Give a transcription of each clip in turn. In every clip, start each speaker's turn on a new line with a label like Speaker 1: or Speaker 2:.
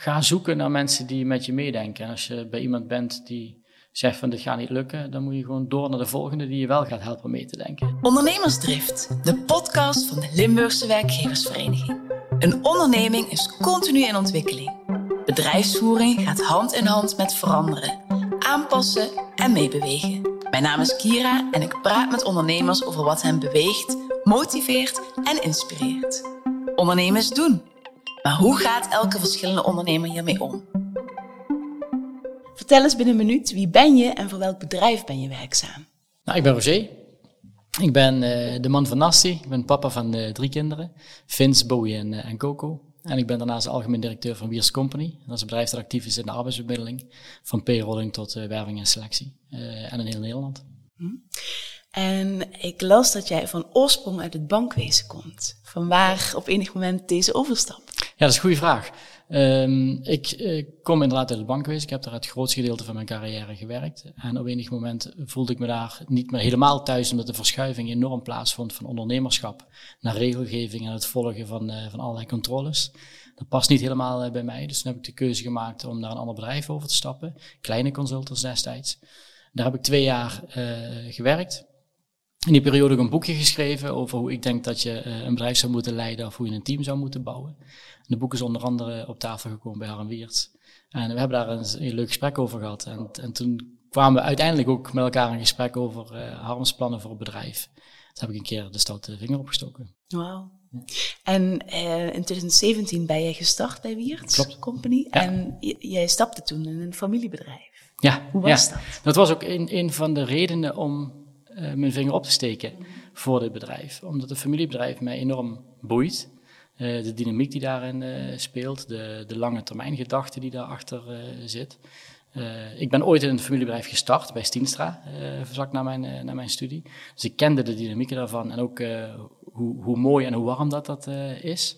Speaker 1: ga zoeken naar mensen die met je meedenken. En als je bij iemand bent die zegt van dit gaat niet lukken, dan moet je gewoon door naar de volgende die je wel gaat helpen mee te denken.
Speaker 2: Ondernemersdrift, de podcast van de Limburgse Werkgeversvereniging. Een onderneming is continu in ontwikkeling. Bedrijfsvoering gaat hand in hand met veranderen, aanpassen en meebewegen. Mijn naam is Kira en ik praat met ondernemers over wat hen beweegt, motiveert en inspireert. Ondernemers doen. Maar hoe gaat elke verschillende ondernemer hiermee om? Vertel eens binnen een minuut, wie ben je en voor welk bedrijf ben je werkzaam?
Speaker 1: Nou, ik ben Roger. Ik ben uh, de man van Nasty. Ik ben papa van uh, drie kinderen. Vince, Bowie en, uh, en Coco. En ik ben daarnaast algemeen directeur van Wiers Company. Dat is een bedrijf dat actief is in de arbeidsbemiddeling. Van payrolling tot werving en selectie. en in heel Nederland. Hm.
Speaker 2: En ik las dat jij van oorsprong uit het bankwezen komt. Van waar op enig moment deze overstap?
Speaker 1: Ja, dat is een goede vraag. Um, ik uh, kom inderdaad uit het bankwezen. Ik heb daar het grootste gedeelte van mijn carrière gewerkt. En op enig moment voelde ik me daar niet meer helemaal thuis, omdat de verschuiving enorm plaatsvond van ondernemerschap naar regelgeving en het volgen van, uh, van allerlei controles. Dat past niet helemaal uh, bij mij. Dus toen heb ik de keuze gemaakt om naar een ander bedrijf over te stappen. Kleine consultants destijds. Daar heb ik twee jaar gewerkt in die periode ook een boekje geschreven over hoe ik denk dat je uh, een bedrijf zou moeten leiden of hoe je een team zou moeten bouwen. En de boek is onder andere op tafel gekomen bij Harm Wiertz. En we hebben daar een, leuk gesprek over gehad. En, en, toen kwamen we uiteindelijk ook met elkaar in gesprek over uh, Harms plannen voor het bedrijf. Toen heb ik een keer de stoute vinger opgestoken.
Speaker 2: Wauw. Ja. En uh, in 2017 ben jij gestart bij Wiertz
Speaker 1: Klopt.
Speaker 2: Company. Ja. En jij stapte toen in een familiebedrijf.
Speaker 1: Ja.
Speaker 2: Hoe was
Speaker 1: ja.
Speaker 2: dat?
Speaker 1: Dat was ook een, een van de redenen om uh, mijn vinger op te steken voor dit bedrijf. Omdat het familiebedrijf mij enorm boeit. Uh, de dynamiek die daarin uh, speelt, de, de lange termijn gedachte die daarachter zit. ik ben ooit in een familiebedrijf gestart bij Stienstra, vlak na mijn, na mijn studie. Dus ik kende de dynamieken daarvan en ook hoe, hoe mooi en hoe warm dat, dat is.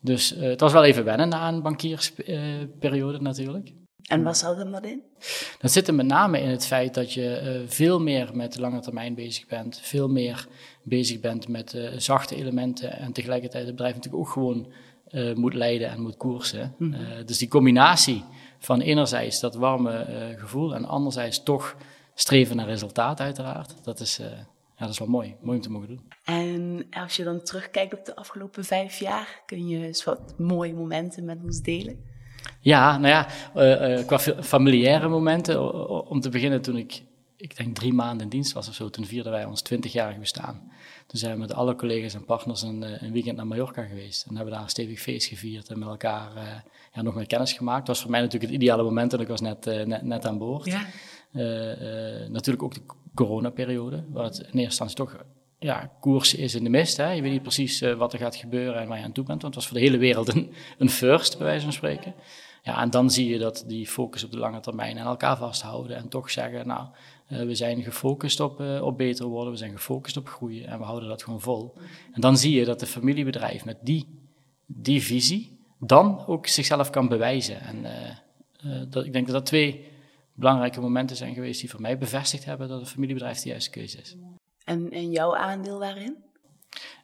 Speaker 1: Dus het was wel even wennen na een bankiersperiode natuurlijk.
Speaker 2: En wat zat hem dat in?
Speaker 1: Dat zit er met name in het feit dat je uh, veel meer met de lange termijn bezig bent. Veel meer bezig bent met uh, zachte elementen. En tegelijkertijd het bedrijf natuurlijk ook gewoon uh, moet leiden en moet koersen. Mm -hmm. dus die combinatie van enerzijds dat warme gevoel en anderzijds toch streven naar resultaat uiteraard. Dat is, ja, dat is wel mooi. Mooi om te mogen doen.
Speaker 2: En als je dan terugkijkt op de afgelopen vijf jaar, kun je eens wat mooie momenten met ons delen?
Speaker 1: Ja, nou ja, uh, uh, qua familiaire momenten. Om te beginnen toen ik, ik denk drie maanden in dienst was of zo, toen vierden wij ons twintigjarig bestaan. Toen zijn we met alle collega's en partners een, een, weekend naar Mallorca geweest. En hebben daar een stevig feest gevierd en met elkaar uh, ja, nog meer kennis gemaakt. Dat was voor mij natuurlijk het ideale moment en ik was net, net, net, aan boord.
Speaker 2: Ja.
Speaker 1: natuurlijk ook de coronaperiode, waar het in eerste instantie toch ja, koers is in de mist. Hè. Je weet niet precies uh, wat er gaat gebeuren en waar je aan toe bent. Want het was voor de hele wereld een, first, bij wijze van spreken. Ja, en dan zie je dat die focus op de lange termijn en elkaar vasthouden. En toch zeggen, nou, uh, we zijn gefocust op, uh, op beter worden. We zijn gefocust op groeien en we houden dat gewoon vol. En dan zie je dat de familiebedrijf met die, die visie dan ook zichzelf kan bewijzen. En dat, ik denk dat dat twee belangrijke momenten zijn geweest die voor mij bevestigd hebben dat een familiebedrijf de juiste keuze is.
Speaker 2: En, en jouw aandeel daarin?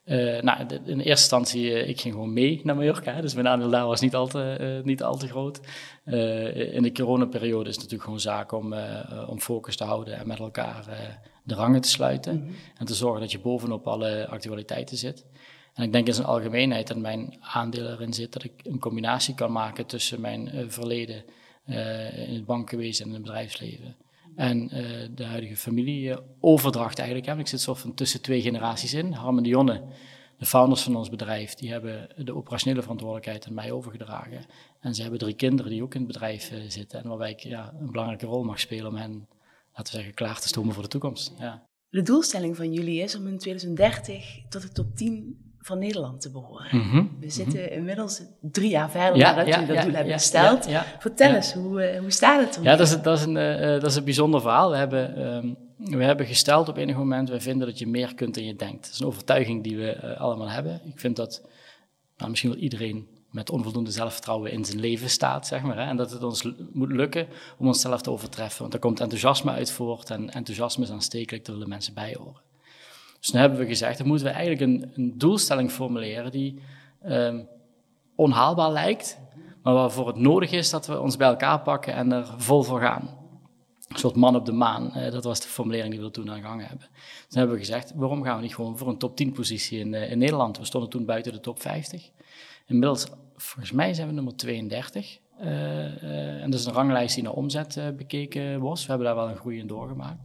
Speaker 1: Uh, nou, in eerste instantie, uh, ik ging gewoon mee naar Mallorca, hè, dus mijn aandeel daar was niet al te, uh, niet al te groot. in de coronaperiode is het natuurlijk gewoon zaak om, om focus te houden en met elkaar de rangen te sluiten. Mm -hmm. En te zorgen dat je bovenop alle actualiteiten zit. En ik denk in zijn algemeenheid dat mijn aandeel erin zit dat ik een combinatie kan maken tussen mijn verleden in het bankenwezen en in het bedrijfsleven. En uh, de huidige familieoverdracht eigenlijk. Hè. Ik zit soort van tussen twee generaties in. Harm en Dionne, de founders van ons bedrijf, die hebben de operationele verantwoordelijkheid aan mij overgedragen. En ze hebben drie kinderen die ook in het bedrijf uh, zitten. En waarbij ik ja, een belangrijke rol mag spelen om hen, laten we zeggen, klaar te stomen voor de toekomst. Ja.
Speaker 2: De doelstelling van jullie is om in 2030 tot de top 10 van Nederland te behoren.
Speaker 1: Mm -hmm.
Speaker 2: We zitten mm -hmm. inmiddels drie jaar verder
Speaker 1: ja,
Speaker 2: nadat
Speaker 1: ja,
Speaker 2: jullie dat
Speaker 1: ja,
Speaker 2: doel hebben
Speaker 1: ja,
Speaker 2: gesteld. Vertel eens, hoe, uh, hoe staat het ermee?
Speaker 1: Ja, dat is, dat, is een, uh, dat is een bijzonder verhaal. We hebben, um, we hebben gesteld op enig moment, we vinden dat je meer kunt dan je denkt. Dat is een overtuiging die we uh, allemaal hebben. Ik vind dat nou, misschien wel iedereen met onvoldoende zelfvertrouwen in zijn leven staat, zeg maar. Hè? En dat het ons moet lukken om onszelf te overtreffen. Want daar komt enthousiasme uit voort en enthousiasme is aanstekelijk, daar willen mensen bij horen. Dus dan hebben we gezegd, dan moeten we eigenlijk een, een doelstelling formuleren die um, onhaalbaar lijkt, maar waarvoor het nodig is dat we ons bij elkaar pakken en er vol voor gaan. Een soort man op de maan, eh, dat was de formulering die we toen aan gehangen hebben. Toen hebben we gezegd, waarom gaan we niet gewoon voor een top 10 positie in, in Nederland? We stonden toen buiten de top 50. Inmiddels, volgens mij zijn we nummer 32. en dat is een ranglijst die naar omzet bekeken was. We hebben daar wel een groei in doorgemaakt.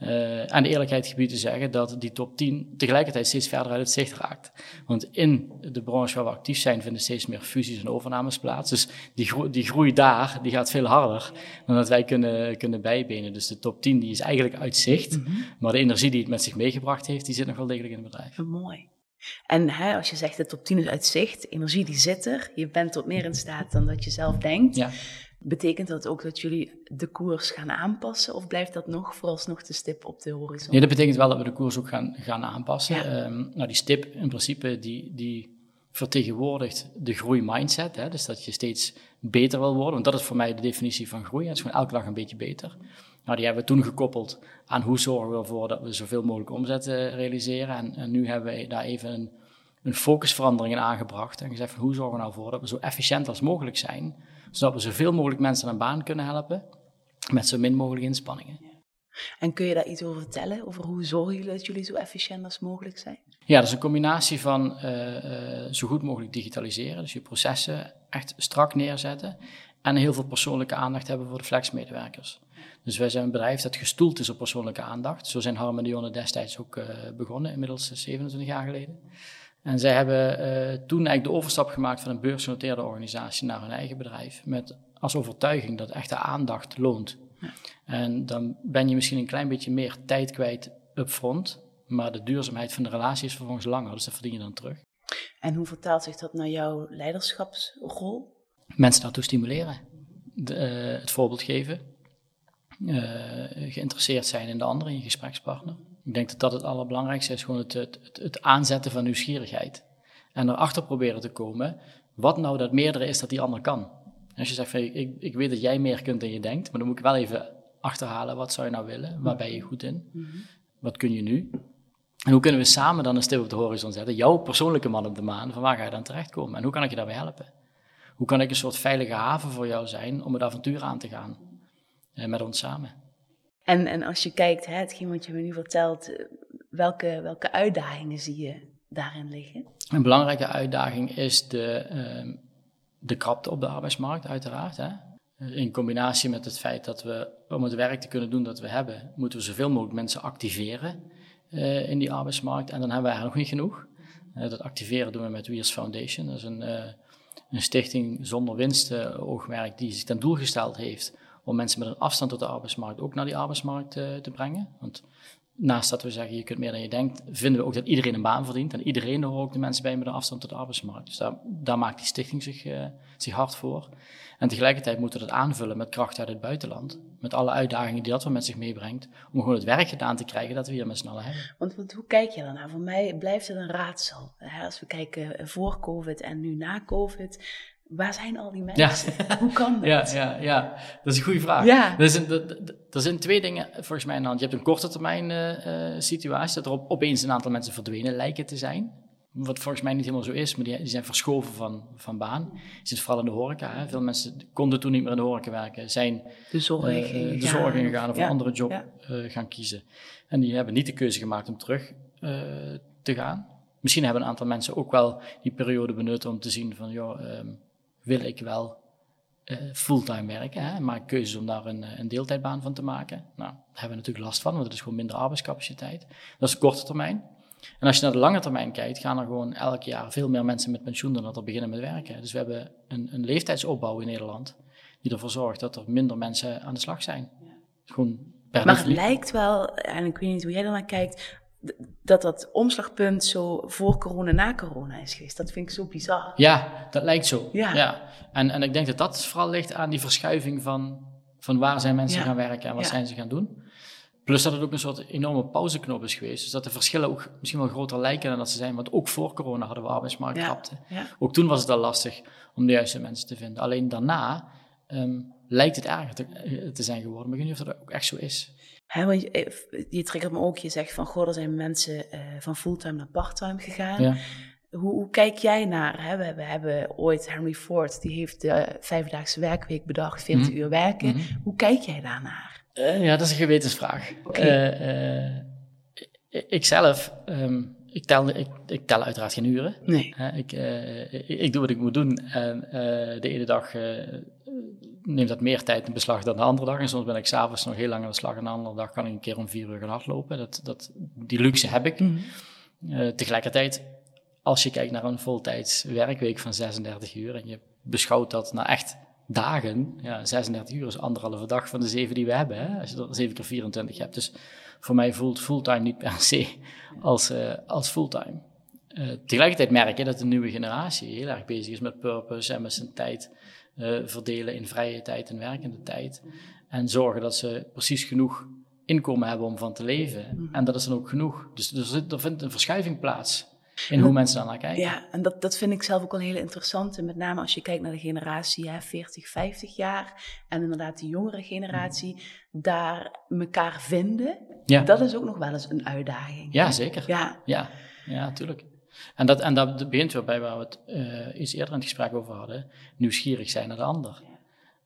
Speaker 1: Uh, aan de eerlijkheid gebied te zeggen dat die top 10 tegelijkertijd steeds verder uit het zicht raakt. Want in de branche waar we actief zijn vinden steeds meer fusies en overnames plaats. Dus die, groei, die groei daar die gaat veel harder dan dat wij kunnen, kunnen bijbenen. Dus de top 10 die is eigenlijk uit zicht. Mhm. Maar de energie die het met zich meegebracht heeft, die zit nog wel degelijk in het bedrijf.
Speaker 2: Mooi. En hè, als je zegt de top 10 is uit zicht, energie die zit er. Je bent tot meer in staat dan dat je zelf denkt. Ja. Betekent dat ook dat jullie de koers gaan aanpassen of blijft dat nog vooralsnog de stip op de horizon?
Speaker 1: Nee, dat betekent wel dat we de koers ook gaan, gaan aanpassen. Ehm, nou, die stip in principe die, die vertegenwoordigt de groeimindset. Hè? Dus dat je steeds beter wil worden. Want dat is voor mij de definitie van groei. Het is gewoon elke dag een beetje beter. Nou, die hebben we toen gekoppeld aan hoe zorgen we ervoor dat we zoveel mogelijk omzet uh, realiseren. En, en, nu hebben we daar even een, een focusverandering in aangebracht. En gezegd van hoe zorgen we nou voor dat we zo efficiënt als mogelijk zijn zodat we zoveel mogelijk mensen aan baan kunnen helpen met zo min mogelijk inspanningen.
Speaker 2: En kun je daar iets over vertellen? Over hoe zorgen jullie dat jullie zo efficiënt als mogelijk zijn?
Speaker 1: Ja, dat is een combinatie van uh, uh, zo goed mogelijk digitaliseren, dus je processen echt strak neerzetten en heel veel persoonlijke aandacht hebben voor de flexmedewerkers. Dus wij zijn een bedrijf dat gestoeld is op persoonlijke aandacht. Zo zijn Harm en destijds ook uh, begonnen, inmiddels 27 jaar geleden. En zij hebben uh, toen eigenlijk de overstap gemaakt van een beursgenoteerde organisatie naar hun eigen bedrijf. Met als overtuiging dat echte aandacht loont. Ja. En dan ben je misschien een klein beetje meer tijd kwijt upfront. Maar de duurzaamheid van de relatie is vervolgens langer, dus dat verdien je dan terug.
Speaker 2: En hoe vertaalt zich dat naar jouw leiderschapsrol?
Speaker 1: Mensen daartoe stimuleren. De, uh, het voorbeeld geven. Uh, geïnteresseerd zijn in de andere, in je gesprekspartner. Ik denk dat dat het allerbelangrijkste is, gewoon het, het, het, aanzetten van nieuwsgierigheid. En erachter proberen te komen wat nou dat meerdere is dat die ander kan. als je zegt, van, ik, ik weet dat jij meer kunt dan je denkt, maar dan moet ik wel even achterhalen, wat zou je nou willen? Waar ben je goed in? Mhm. Wat kun je nu? En hoe kunnen we samen dan een stip op de horizon zetten? Jouw persoonlijke man op de maan, van waar ga je dan terechtkomen? En hoe kan ik je daarbij helpen? Hoe kan ik een soort veilige haven voor jou zijn om het avontuur aan te gaan? Eh, met ons samen.
Speaker 2: En, en als je kijkt, hè, hetgeen wat je me nu vertelt, eh, welke, welke uitdagingen zie je daarin liggen?
Speaker 1: Een belangrijke uitdaging is de, uh, de krapte op de arbeidsmarkt, uiteraard. Hè? In combinatie met het feit dat we, om het werk te kunnen doen dat we hebben, moeten we zoveel mogelijk mensen activeren uh, in die arbeidsmarkt. En dan hebben we eigenlijk nog niet genoeg. Dat activeren doen we met Weers Foundation. Dat is een, een stichting zonder winstoogmerk die zich ten doel gesteld heeft om mensen met een afstand tot de arbeidsmarkt ook naar die arbeidsmarkt uh, te brengen. Want naast dat we zeggen je kunt meer dan je denkt, vinden we ook dat iedereen een baan verdient. En iedereen hoort ook de mensen bij met een afstand tot de arbeidsmarkt. Dus daar, maakt die stichting zich, uh, zich hard voor. En tegelijkertijd moeten we dat aanvullen met kracht uit het buitenland. Met alle uitdagingen die dat wel met zich meebrengt. Om gewoon het werk gedaan te krijgen dat we hier met z'n allen hebben.
Speaker 2: Want, want hoe kijk je daarnaar? Voor mij blijft het een raadsel. Als we kijken voor COVID en nu na COVID waar zijn al die mensen? Hoe kan dat?
Speaker 1: Ja, ja, ja, dat is een goede vraag. Ja. Er, zijn, er, zijn twee dingen volgens mij aan de hand. Je hebt een korte termijn uh, situatie, dat er op, opeens een aantal mensen verdwenen lijken te zijn. Wat volgens mij niet helemaal zo is, maar die, die zijn verschoven van, van baan. Je zit vooral in de horeca. Hè. Veel mensen konden toen niet meer in de horeca werken, zijn
Speaker 2: de zorg, uh,
Speaker 1: de zorg ingegaan of een andere job gaan kiezen. En die hebben niet de keuze gemaakt om terug te gaan. Misschien hebben een aantal mensen ook wel die periode benut om te zien van, joh, ehm, wil ik wel uh, fulltime werken. Hè? Maak keuzes om daar een, eh, een, deeltijdbaan van te maken. Nou, daar hebben we natuurlijk last van, want het is gewoon minder arbeidscapaciteit. Dat is korte termijn. En als je naar de lange termijn kijkt, gaan er gewoon elk jaar veel meer mensen met pensioen dan dat er beginnen met werken. Dus we hebben een, een leeftijdsopbouw in Nederland die ervoor zorgt dat er minder mensen aan de slag zijn. Gewoon
Speaker 2: per maar het lijkt wel, en ik weet niet hoe jij er naar kijkt, dat dat omslagpunt zo voor corona, na corona is geweest. Dat vind ik zo bizar.
Speaker 1: Ja, dat lijkt zo. Ja. ja. En, en ik denk dat dat vooral ligt aan die verschuiving van, van waar zijn mensen gaan werken en wat zijn ze gaan doen. Plus dat het ook een soort enorme pauzeknop is geweest. Dus dat de verschillen ook misschien wel groter lijken dan dat ze zijn. Want ook voor corona hadden we arbeidsmarktkrapte. Ook toen was het al lastig om de juiste mensen te vinden. Alleen daarna um, lijkt het erger te, eh, te, zijn geworden. Maar ik weet niet of dat ook echt zo is.
Speaker 2: He, want je, eh, je triggert me ook, je zegt van, goh, er zijn mensen uh, van fulltime naar parttime gegaan. Ja. Hoe, hoe kijk jij naar? Hè? We, we, hebben ooit Henry Ford, die heeft de vijfdaagse werkweek bedacht, 40
Speaker 1: Mhm.
Speaker 2: uur werken.
Speaker 1: Mhm.
Speaker 2: Hoe kijk jij daarnaar?
Speaker 1: Eh, ja, dat is een gewetensvraag. Eh, eh, ik- zelf, ehm, ik, tel, ik, ik tel uiteraard geen uren.
Speaker 2: Nee.
Speaker 1: Ik, eh, ik, ik doe wat ik moet doen en eh, de ene dag eh, neemt dat meer tijd in beslag dan de andere dag. En soms ben ik s'avonds nog heel lang aan de slag en de andere dag kan ik een keer om vier uur gaan hardlopen. Dat, dat, die luxe heb ik.
Speaker 2: Mhm.
Speaker 1: Eh, tegelijkertijd, als je kijkt naar een voltijds werkweek van 36 uur en je beschouwt dat naar echt dagen, ja, 36 uur is anderhalve dag van de zeven die we hebben, hè, als je er 7 keer 24 hebt. Dus voor mij voelt fulltime niet per se als, eh, als fulltime. Eh, tegelijkertijd merk je dat de nieuwe generatie heel erg bezig is met purpose en met zijn tijd eh, verdelen in vrije tijd en werkende tijd. En zorgen dat ze precies genoeg inkomen hebben om van te leven. En dat is dan ook genoeg. Dus er, zit, er vindt een verschuiving plaats in hoe mensen daarnaar kijken.
Speaker 2: Ja, en dat, dat vind ik zelf ook wel een hele interessante. Met name als je kijkt naar de generatie hè, 40, 50 jaar. En inderdaad die jongere generatie. Daar elkaar vinden.
Speaker 1: Ja.
Speaker 2: Dat is ook nog wel eens een uitdaging.
Speaker 1: Ja, zeker.
Speaker 2: Ja,
Speaker 1: Ja, ja, natuurlijk. En dat, en dat begint weer bij waar we het eh, iets eerder in het gesprek over hadden. Nieuwsgierig zijn naar de ander.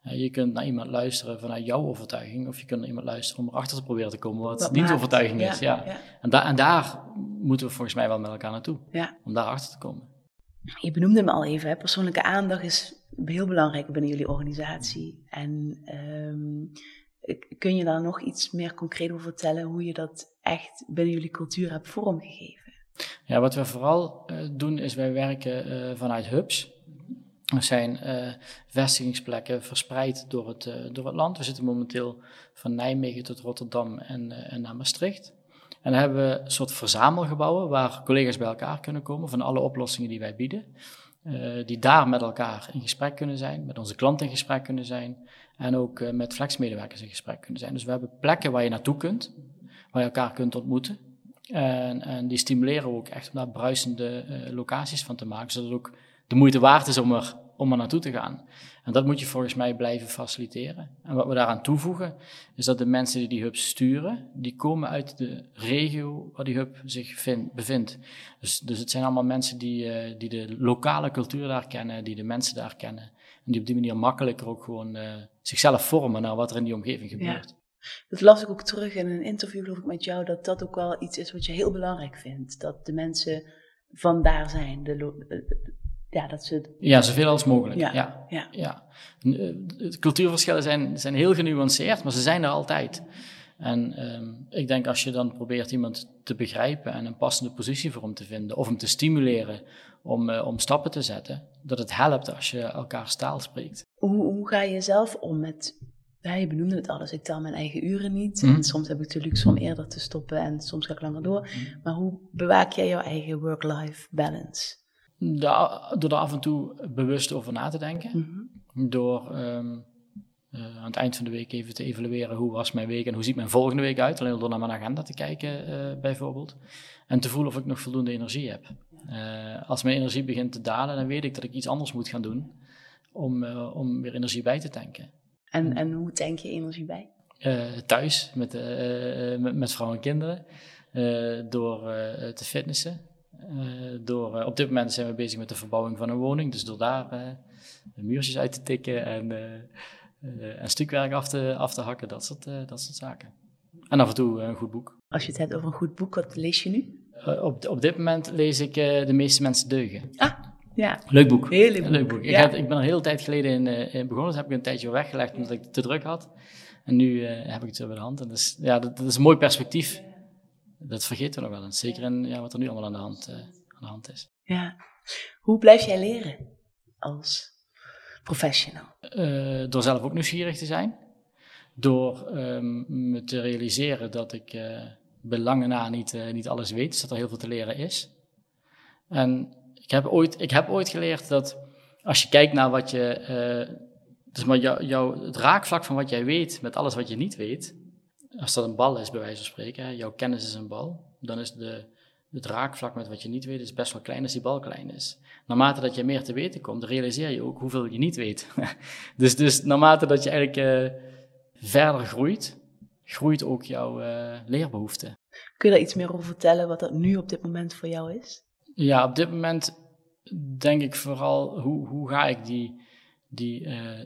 Speaker 1: Eh, je kunt naar iemand luisteren vanuit jouw overtuiging, of je kunt naar iemand luisteren om erachter te proberen te komen wat,
Speaker 2: Wat
Speaker 1: die
Speaker 2: maakt.
Speaker 1: overtuiging
Speaker 2: Ja,
Speaker 1: is. Ja.
Speaker 2: ja.
Speaker 1: En, da en daar moeten we volgens mij wel met elkaar naartoe,
Speaker 2: ja.
Speaker 1: om daar achter te komen.
Speaker 2: Je benoemde hem al even. Hè? Persoonlijke aandacht is heel belangrijk binnen jullie organisatie. En ehm, kun je daar nog iets meer concreet over vertellen hoe je dat echt binnen jullie cultuur hebt vormgegeven?
Speaker 1: Ja, wat we vooral eh, doen is wij werken eh, vanuit hubs. Er zijn eh, vestigingsplekken verspreid door het, door het land. We zitten momenteel van Nijmegen tot Rotterdam en, en naar Maastricht. En dan hebben we een soort verzamelgebouwen waar collega's bij elkaar kunnen komen van alle oplossingen die wij bieden. Die daar met elkaar in gesprek kunnen zijn, met onze klanten in gesprek kunnen zijn en ook met flexmedewerkers in gesprek kunnen zijn. Dus we hebben plekken waar je naartoe kunt, waar je elkaar kunt ontmoeten. En, en die stimuleren we ook echt om daar bruisende eh, locaties van te maken, zodat het ook de moeite waard is om er, om er naartoe te gaan. En dat moet je volgens mij blijven faciliteren. En wat we daaraan toevoegen, is dat de mensen die die hub sturen, die komen uit de regio waar die hub zich vind- bevindt. Dus, dus het zijn allemaal mensen die, eh, die de lokale cultuur daar kennen, die de mensen daar kennen. En die op die manier makkelijker ook gewoon eh, zichzelf vormen naar wat er in die omgeving gebeurt.
Speaker 2: Dat las ik ook terug in een interview geloof ik met jou, dat dat ook wel iets is wat je heel belangrijk vindt. Dat de mensen van daar zijn. De, ja, dat ze...
Speaker 1: Ja, zoveel als mogelijk.
Speaker 2: Ja,
Speaker 1: Ja,
Speaker 2: ja.
Speaker 1: eh, cultuurverschillen zijn, zijn heel genuanceerd, maar ze zijn er altijd. En ehm, ik denk als je dan probeert iemand te begrijpen en een passende positie voor hem te vinden, of hem te stimuleren om, eh, om stappen te zetten, dat het helpt als je elkaars taal spreekt.
Speaker 2: Hoe, hoe ga je zelf om met... Ja, je benoemde het alles, ik tel mijn eigen uren niet.
Speaker 1: Mhm.
Speaker 2: En soms heb ik de luxe om eerder te stoppen en soms ga ik langer door. Maar hoe bewaak jij jouw eigen work-life balance?
Speaker 1: Door er af en toe bewust over na te denken.
Speaker 2: Mhm.
Speaker 1: Door ehm, eh, aan het eind van de week even te evalueren hoe was mijn week en hoe ziet mijn volgende week uit. Alleen door naar mijn agenda te kijken eh, bijvoorbeeld. En te voelen of ik nog voldoende energie heb. Eh, als mijn energie begint te dalen, dan weet ik dat ik iets anders moet gaan doen om, om weer energie bij te tanken.
Speaker 2: En, en hoe tank je energie bij?
Speaker 1: Eh, thuis met, eh, met, met vrouw en kinderen, door te fitnessen. Door, op dit moment zijn we bezig met de verbouwing van een woning, dus door daar muurtjes uit te tikken en, en stukwerk af te, af te hakken, dat soort, dat soort zaken. En af en toe een goed boek.
Speaker 2: Als je het hebt over een goed boek, wat lees je nu?
Speaker 1: Op, op dit moment lees ik De meeste mensen deugen.
Speaker 2: Ah, ja.
Speaker 1: Leuk boek.
Speaker 2: Heel leuk boek.
Speaker 1: Ik,
Speaker 2: ja.
Speaker 1: had- ik ben er heel tijd geleden in, eh, in begonnen, dus heb ik een tijdje weer weggelegd omdat ik het te druk had. En nu eh, heb ik het zo bij de hand. En dus, ja, dat, dat is een mooi perspectief. Dat vergeten we nog wel eens. Zeker in ja, wat er nu allemaal aan de hand, eh, aan de hand is.
Speaker 2: ja. Hoe blijf jij leren als professional?
Speaker 1: Door zelf ook nieuwsgierig te zijn. Door ehm, me te realiseren dat ik bij lange na niet, niet alles weet. Dus dat er heel veel te leren is. En heb ooit, ik heb ooit geleerd dat als je kijkt naar wat je... eh, dus maar jou, jou, het raakvlak van wat jij weet met alles wat je niet weet. Als dat een bal is, bij wijze van spreken. Hè, jouw kennis is een bal. Dan is de, het raakvlak met wat je niet weet is best wel klein als die bal klein is. Naarmate dat je meer te weten komt, realiseer je ook hoeveel je niet weet. dus, dus naarmate dat je eigenlijk eh, verder groeit, groeit ook jouw eh, leerbehoefte.
Speaker 2: Kun je daar iets meer over vertellen wat dat nu op dit moment voor jou is?
Speaker 1: Ja, op dit moment denk ik vooral hoe, hoe ga ik die, die, uh,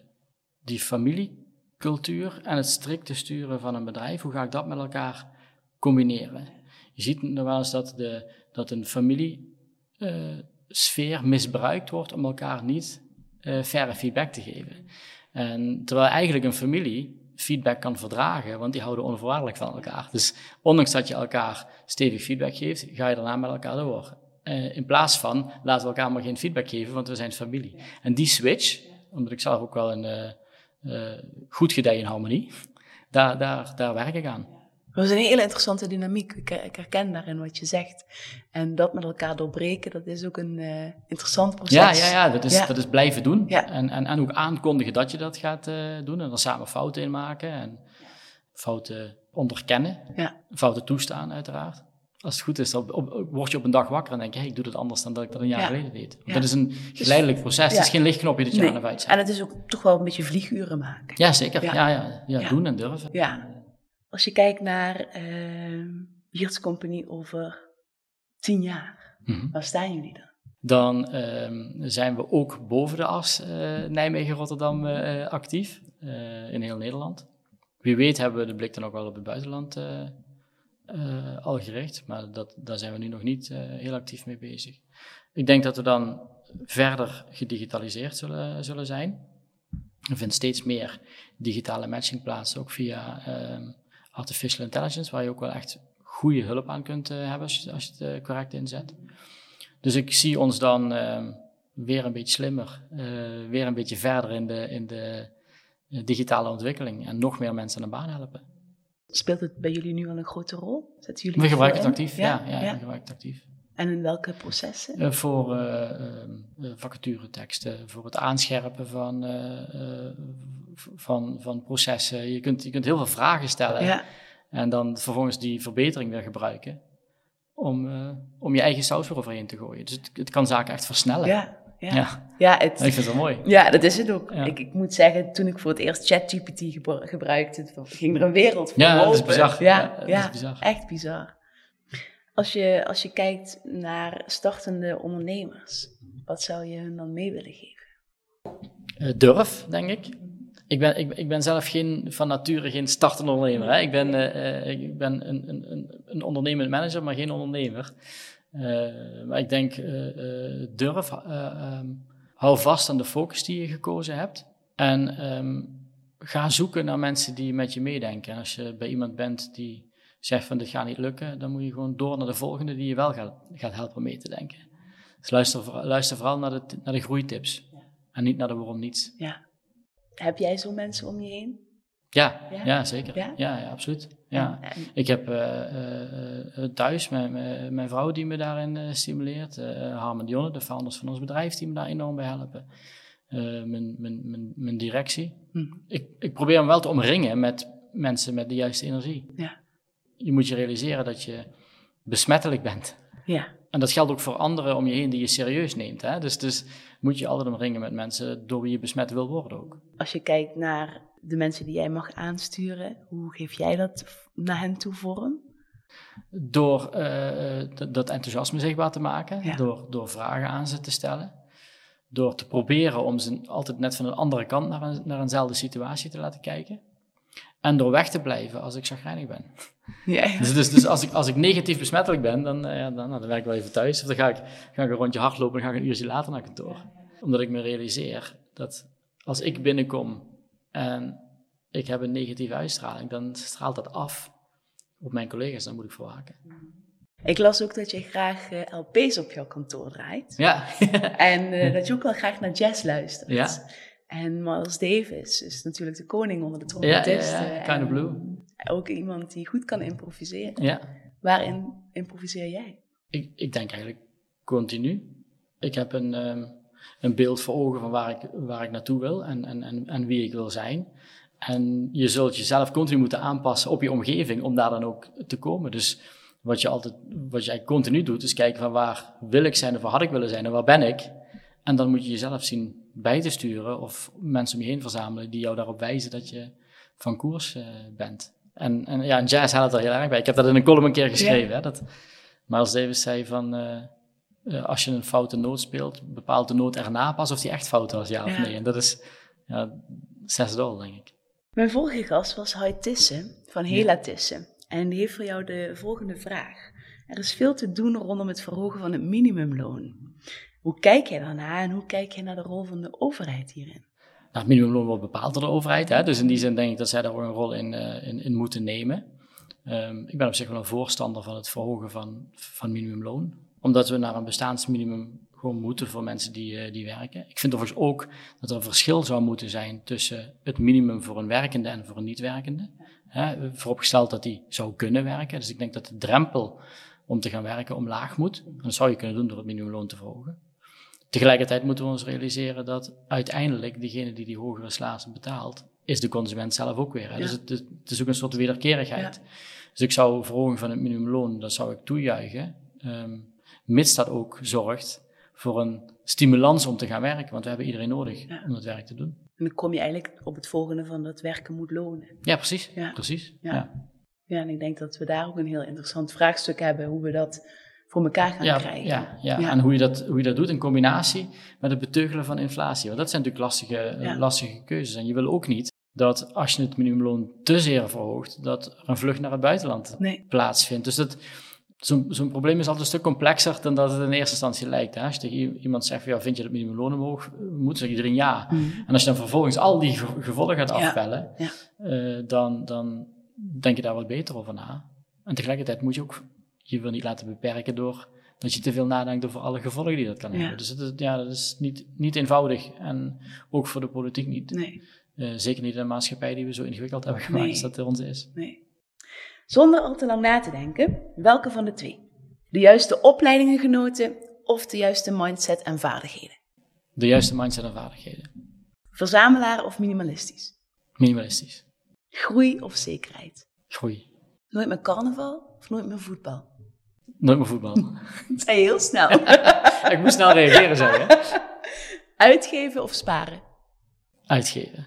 Speaker 1: die familiecultuur en het strikte sturen van een bedrijf, hoe ga ik dat met elkaar combineren? Je ziet nog wel eens dat, de, dat een familiesfeer uh, misbruikt wordt om elkaar niet uh, feedback te geven. En terwijl eigenlijk een familie feedback kan verdragen, want die houden onvoorwaardelijk van elkaar. Dus ondanks dat je elkaar stevig feedback geeft, ga je daarna met elkaar door. Uh, in plaats van laten we elkaar maar geen feedback geven, want we zijn familie. En die switch, omdat ik zelf ook wel een uh, uh, goed gedij in harmonie, daar, daar, daar werk ik aan.
Speaker 2: Dat is een hele interessante dynamiek. Ik, ik, herken daarin wat je zegt. En dat met elkaar doorbreken, dat is ook een uh, interessant proces.
Speaker 1: Ja, ja, ja, dat, is, ja. dat is blijven doen. Ja. En, en, en ook aankondigen dat je dat gaat uh, doen. En dan samen fouten in maken. En fouten onderkennen. Ja. Fouten toestaan, uiteraard. Als het goed is, op, word je op een dag wakker en denk je, hey, ik doe het anders dan dat ik dat een jaar ja. geleden deed. Dat is een dus geleidelijk proces. Het is geen lichtknopje dat je nee. aan of uitzet.
Speaker 2: En het is ook toch wel een beetje vlieguren maken.
Speaker 1: Ja, zeker. Ja, ja, ja. doen en durven.
Speaker 2: Ja. Als je kijkt naar uh, Company over tien jaar, mm -hmm. waar staan jullie dan?
Speaker 1: Dan uh, zijn we ook boven de as uh, Nijmegen-Rotterdam uh, actief, in heel Nederland. Wie weet hebben we de blik dan ook wel op het buitenland al gericht, maar dat, daar zijn we nu nog niet heel actief mee bezig. Ik denk dat we dan verder gedigitaliseerd zullen, zullen zijn. Er vindt steeds meer digitale matching plaats, ook via ehm, artificial intelligence, waar je ook wel echt goede hulp aan kunt uh, hebben als je, als je het uh, correct inzet. Dus ik zie ons dan uh, weer een beetje slimmer, weer een beetje verder in de, in de digitale ontwikkeling en nog meer mensen aan de baan helpen.
Speaker 2: Speelt het bij jullie nu al een grote rol?
Speaker 1: Zetten jullie we gebruiken het actief, ja. ja. We gebruiken het actief.
Speaker 2: En in welke processen?
Speaker 1: voor vacatureteksten, voor het aanscherpen van van, van processen. Je kunt, je kunt heel veel vragen stellen ja. en dan vervolgens die verbetering weer gebruiken om, uh, om je eigen saus weer overheen te gooien. Dus het, het kan zaken echt versnellen.
Speaker 2: Ja, ja. ja. ja het,
Speaker 1: ik vind het mooi.
Speaker 2: Ja, dat is het ook. Ik, ik moet zeggen, toen ik voor het eerst ChatGPT gebruikte, ging er een wereld voor
Speaker 1: Ja,
Speaker 2: dat
Speaker 1: is bizar.
Speaker 2: Ja,
Speaker 1: ja, is bizar.
Speaker 2: echt bizar. Als je, als je kijkt naar startende ondernemers, wat zou je hun dan mee willen geven?
Speaker 1: Uh, durf, denk ik. Ik ben, ik, ik ben zelf geen, van nature geen startende ondernemer. Hè. Ik ben, uh, ik ben een, een, een ondernemend manager, maar geen ondernemer. Uh, maar ik denk, uh, durf, um, hou vast aan de focus die je gekozen hebt. En um, ga zoeken naar mensen die met je meedenken. En als je bij iemand bent die zegt van dit gaat niet lukken, dan moet je gewoon door naar de volgende die je wel gaat, gaat helpen mee te denken. Dus luister, luister vooral naar de, naar de groeitips. En niet naar de waarom niets.
Speaker 2: Ja. Heb jij zo mensen om je heen?
Speaker 1: Ja, ja? ja zeker. Ja? ja? absoluut. Ja. Ik heb uh, uh, thuis mijn, mijn vrouw die me daarin stimuleert. Harmen Dionne, de founders van ons bedrijf, die me daar enorm bij helpen. mijn, mijn, mijn, mijn directie. Hm. Ik, ik probeer me wel te omringen met mensen met de juiste energie. Ja. Je moet je realiseren dat je besmettelijk bent. Ja. En dat geldt ook voor anderen om je heen die je serieus neemt. Hè? Dus, dus moet je altijd omringen met mensen door wie je besmet wil worden ook.
Speaker 2: Als je kijkt naar de mensen die jij mag aansturen, hoe geef jij dat naar hen toe vorm?
Speaker 1: Door uh, dat enthousiasme zichtbaar te maken, door, door vragen aan ze te stellen, door te proberen om ze altijd net van een andere kant naar, een, naar eenzelfde situatie te laten kijken. En door weg te blijven als ik chagrijnig ben. Ja, Dus, dus, dus, als, ik, als ik negatief besmettelijk ben, dan, uh, ja, dan, nou, dan werk ik wel even thuis. Of dan ga ik, ga ik een rondje hardlopen en ga ik een uurtje later naar kantoor. Omdat ik me realiseer dat als ik binnenkom en ik heb een negatieve uitstraling, dan straalt dat af op mijn collega's. Dan moet ik verwaken.
Speaker 2: Ik las ook dat je graag uh, LP's op jouw kantoor draait.
Speaker 1: Ja.
Speaker 2: en uh, dat je ook wel graag naar jazz luistert. Ja. En Miles Davis is natuurlijk de koning onder de trompetisten.
Speaker 1: Ja, ja, ja. Kind of Blue.
Speaker 2: Ook iemand die goed kan improviseren. Ja. Waarin improviseer jij?
Speaker 1: Ik, ik denk eigenlijk continu. Ik heb een, um, een beeld voor ogen van waar ik, waar ik naartoe wil en, en, en, en wie ik wil zijn. En je zult jezelf continu moeten aanpassen op je omgeving om daar dan ook te komen. Dus wat je altijd, wat je eigenlijk continu doet, is kijken van waar wil ik zijn of waar had ik willen zijn en waar ben ik. En dan moet je jezelf zien bij te sturen of mensen om je heen verzamelen die jou daarop wijzen dat je van koers uh, bent. En, en ja, en jazz haalt er heel erg bij. Ik heb dat in een column een keer geschreven. Hè, dat Miles Davis zei van, uh, als je een foute noot speelt, bepaalt de noot erna pas of die echt fout was, ja of nee. En dat is ja, zes dol, denk ik.
Speaker 2: Mijn vorige gast was Hai Tissen van Hela Tissen. En die heeft voor jou de volgende vraag. Er is veel te doen rondom het verhogen van het minimumloon. Hoe kijk jij daarna en hoe kijk je naar de rol van de overheid hierin?
Speaker 1: Nou, het minimumloon wordt bepaald door de overheid. Hè? Dus in die zin denk ik dat zij daar ook een rol in, uh, in, in, moeten nemen. Um, ik ben op zich wel een voorstander van het verhogen van, van minimumloon. Omdat we naar een bestaansminimum gewoon moeten voor mensen die, uh, die werken. Ik vind overigens ook dat er een verschil zou moeten zijn tussen het minimum voor een werkende en voor een niet-werkende. Hè? Vooropgesteld dat die zou kunnen werken. Dus ik denk dat de drempel om te gaan werken omlaag moet. En dat zou je kunnen doen door het minimumloon te verhogen. Tegelijkertijd moeten we ons realiseren dat uiteindelijk degene die die hogere salarissen betaalt, is de consument zelf ook weer. Dus het, het, is ook een soort wederkerigheid. Dus ik zou verhoging van het minimumloon, dat zou ik toejuichen, um, mits dat ook zorgt voor een stimulans om te gaan werken, want we hebben iedereen nodig om het werk te doen.
Speaker 2: En dan kom je eigenlijk op het volgende van dat werken moet lonen.
Speaker 1: Ja, precies. Ja. precies. Ja.
Speaker 2: ja. en ik denk dat we daar ook een heel interessant vraagstuk hebben, hoe we dat voor elkaar gaan krijgen.
Speaker 1: Ja, ja, en hoe je, dat, hoe je dat doet in combinatie met het beteugelen van inflatie. Want dat zijn natuurlijk lastige, eh, lastige keuzes. En je wil ook niet dat als je het minimumloon te zeer verhoogt, dat er een vlucht naar het buitenland plaatsvindt. Dus dat, zo'n, zo'n probleem is altijd een stuk complexer dan dat het in eerste instantie lijkt. Hè? Als je tegen iemand zegt, ja, vind je dat minimumloon omhoog moet, zegt iedereen ja. Mm. En als je dan vervolgens al die gevolgen gaat afpellen, ja. Uh, dan, dan denk je daar wat beter over na. En tegelijkertijd moet je ook je wil niet laten beperken door dat je te veel nadenkt over alle gevolgen die dat kan hebben. Dus ja, dat is niet, niet eenvoudig. En ook voor de politiek niet. Nee. Uh, zeker niet in een maatschappij die we zo ingewikkeld hebben gemaakt nee. als dat onze is. Nee.
Speaker 2: Zonder al te lang na te denken, welke van de twee? De juiste opleidingen genoten of de juiste mindset en vaardigheden?
Speaker 1: De juiste mindset en vaardigheden.
Speaker 2: Verzamelaar of minimalistisch?
Speaker 1: Minimalistisch.
Speaker 2: Groei of zekerheid?
Speaker 1: Groei.
Speaker 2: Nooit meer carnaval of nooit meer voetbal?
Speaker 1: Nooit meer voetbal.
Speaker 2: Dat zei je heel snel.
Speaker 1: ik moest snel reageren, zei je.
Speaker 2: Uitgeven of sparen?
Speaker 1: Uitgeven.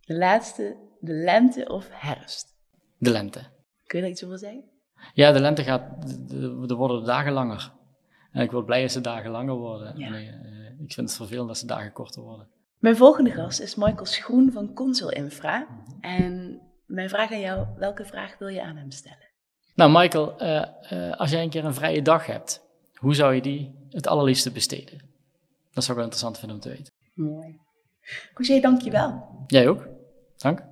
Speaker 2: De laatste, de lente of herfst?
Speaker 1: De lente.
Speaker 2: Kun je daar iets over zeggen?
Speaker 1: Ja, de lente gaat, er worden de dagen langer. En ik word blij als de dagen langer worden. Ja. Nee, eh, ik vind het vervelend dat de dagen korter worden.
Speaker 2: Mijn volgende gast is Michael Schroen van Consul Infra. En mijn vraag aan jou, welke vraag wil je aan hem stellen?
Speaker 1: Nou, Michael, uh, uh, als jij een keer een vrije dag hebt, hoe zou je die het allerliefste besteden? Dat zou ik wel interessant vinden om te weten.
Speaker 2: Mooi. Roger, dank je wel.
Speaker 1: Jij ook. Dank.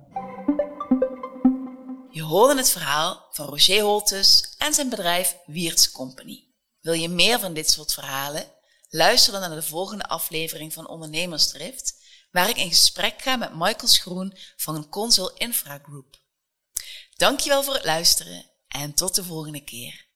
Speaker 3: Je hoorde het verhaal van Roger Holtes en zijn bedrijf Wiertz Company. Wil je meer van dit soort verhalen? Luister dan naar de volgende aflevering van Ondernemersdrift, waar ik in gesprek ga met Michael Schroen van Consul Infra Group. Dankjewel voor het luisteren en tot de volgende keer.